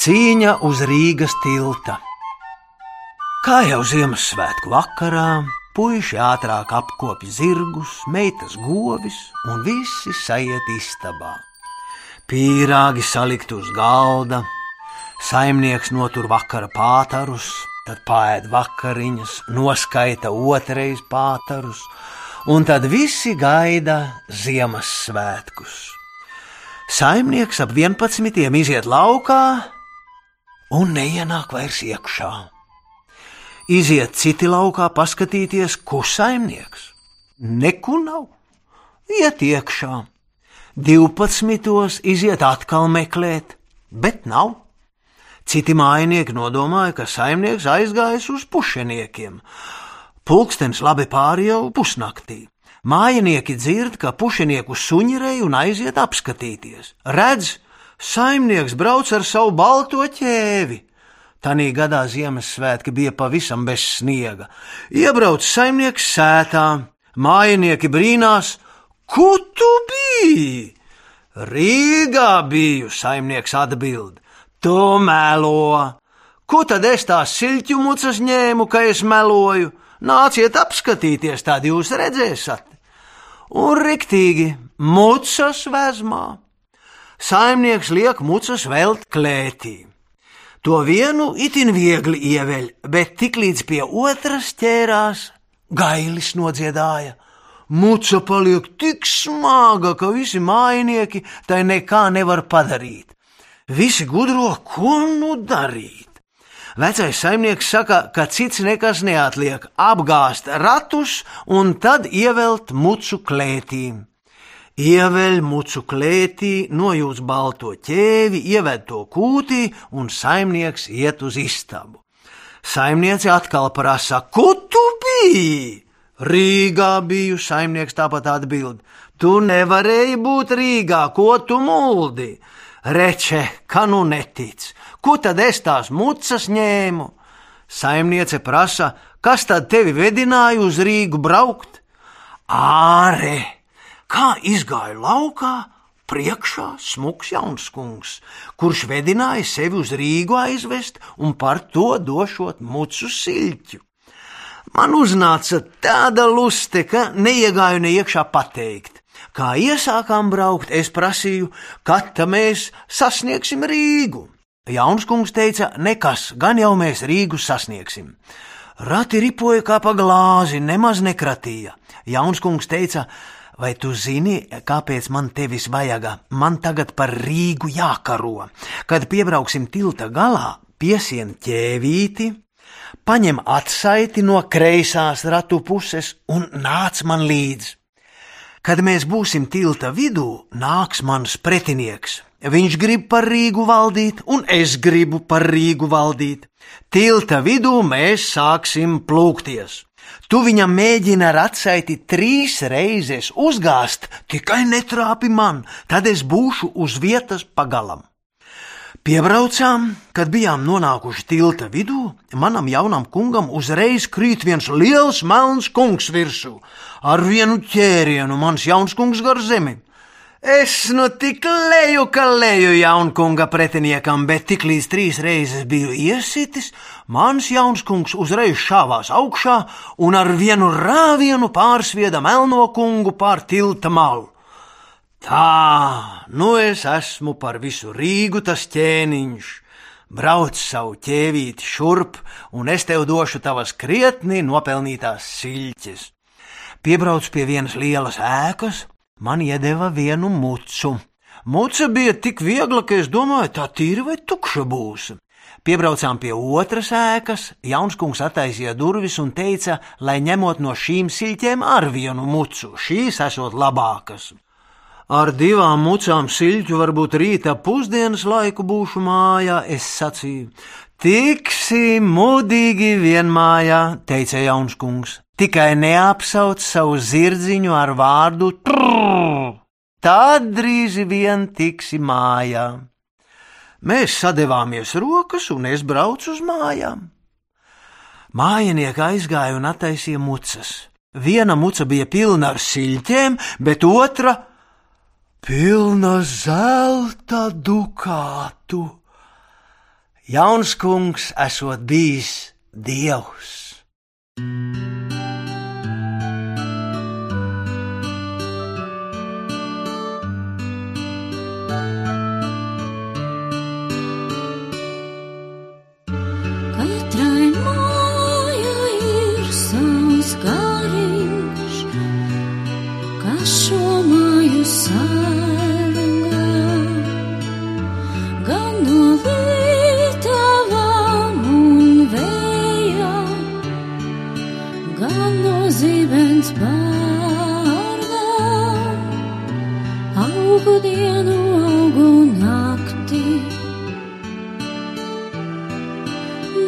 Cīņa uz Rīgas tilta. Kā jau Ziemassvētku vakarā, puiši ātrāk apkopja zirgus, meitas govis un visi sajiet istabā. Pīrāgi salikt uz galda, saimnieks notur vakara pātarus, tad pāēd vakariņas, noskaita otrais pātarus, un tad visi gaida Ziemassvētkus. Saimnieks ap 11. iziet laukā un neienāk vairs iekšā. Iziet citi laukā paskatīties, kur saimnieks. Neku nav. Iet iekšā. 12. iziet atkal meklēt, bet nav. Citi mājinieki nodomāja, ka saimnieks aizgājis uz pušeniekiem. Pulkstenis labi pāri jau pusnaktī. Mājinieki dzird, ka pušenieku suņirēju un aiziet apskatīties. Redz, saimnieks brauc ar savu balto ķēvi. Tanī gadā Ziemassvētki bija pavisam bez sniega. Iebrauc saimnieks sētā, mājinieki brīnās, ko tu biji? Rīgā biju, saimnieks atbild. Tu melo! Ko tad es tās siļķu mucas ņēmu, ka es meloju? Nāciet apskatīties, tad jūs redzēsiet. Un riktīgi, mucas vezmā. Saimnieks liek mucas velt klētī. To vienu itin viegli ieveļ, bet tiklīdz pie otras ķērās, gailis nodziedāja. Muca paliek tik smaga, ka visi mājinieki tai nekā nevar padarīt. Visi gudro, ko nu darīt. Vecais saimnieks saka, ka cits nekas neatliek - apgāzt ratus un tad ievelt mucu klētīm. Ieveļ mucu klētī, nojūts balto ķēvi, ieved to kūtī, un saimnieks iet uz istabu. Saimniece atkal prasa, ko tu biji? Rīgā biju, saimnieks tāpat atbild. Tu nevarēji būt Rīgā, ko tu muldi? Reče, ka nu netic, ko tad es tās mucas ņēmu? Saimniece prasa, kas tad tevi vedināja uz Rīgu braukt? Āre! Kā izgāja laukā, priekšā smuks jauns kungs, kurš vedināja sevi uz Rīgu aizvest un par to došot mucu siļķu. Man uznāca tāda luste, ka neiegāju ne iekšā pateikt. Kā iesākām braukt, es prasīju, kad mēs sasniegsim Rīgu. Jauns kungs teica, nekas, gan jau mēs Rīgu sasniegsim. Rati ripoja kā pa glāzi, nemaz nekratīja. Jauns kungs teica, Vai tu zini, kāpēc man tevis vajaga? Man tagad par Rīgu jākaro. Kad piebrauksim tilta galā, piesien ķēvīti, paņem atsaiti no kreisās ratu puses un nāc man līdzi. Kad mēs būsim tilta vidū, nāks mans pretinieks. Viņš grib par Rīgu valdīt, un es gribu par Rīgu valdīt. Tilta vidū mēs sāksim plūkties. Tu viņam mēģini ar atsaiti trīs reizes uzgāzt, tikai netrāpi man, tad es būšu uz vietas pagalam. Piebraucām, kad bijām nonākuši tilta vidū, manam jaunam kungam uzreiz krīt viens liels melns kungs virsū. Ar vienu ķērienu mans jauns kungs gar zemi. Es nu tik leju, ka leju jaunkunga pretiniekam, bet tik līdz trīs reizes biju iesitis, mans jaunskungs uzreiz šāvās augšā un ar vienu rāvienu pārsvieda melno kungu pār tilta malu. Tā, nu es esmu par visu Rīgu tas ķēniņš. Brauc savu ķēvīti šurp, un es tev došu tavas krietni nopelnītās siļķes. Piebrauc pie vienas lielas ēkas, man iedeva vienu mucu. Muca bija tik viegla, ka es domāju, tā tīra vai tukša būs. Piebraucām pie otras ēkas, Jaunskungs attaisīja durvis un teica, lai ņemot no šīm siļķēm ar vienu mucu, šīs esot labākas. Ar divām mucām siļķu varbūt rīta pusdienas laiku būšu mājā, es sacīju. Tiksi mudīgi vienmājā, teica Jaunskungs tikai neapsauc savu zirdziņu ar vārdu trrr, tad drīz vien tiksi mājā. Mēs sadevāmies rokas, un es braucu uz mājām. Mājinieki aizgāja un attaisīja mucas. Viena muca bija pilna ar siļķiem, bet otra pilna zelta dukātu. jauns kungs esot bijis Dievs. Katrai augu dienu, augu naktī.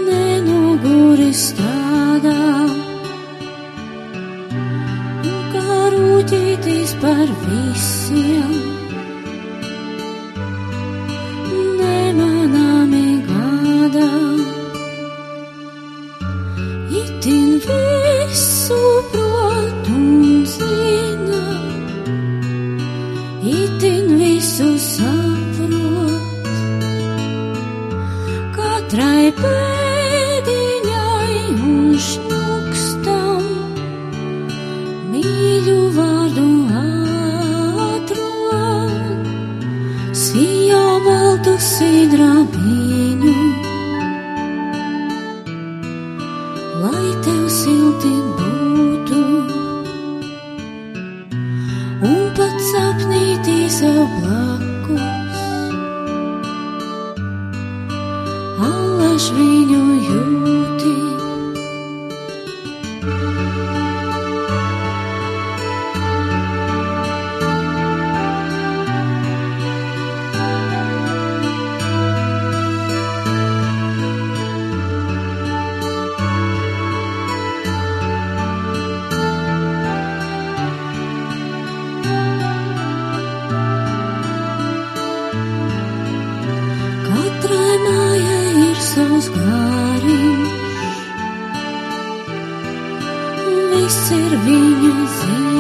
nenoguri strādā. Kā rūķītīs par visiem, itin visu saprot. Katrai pēdiņai un šņukstam mīļu vārdu atrod, sijā baltu sidrabiņu, sapnītī sev blakus. Allaž viņu jūti. Viss ir viņa zīme.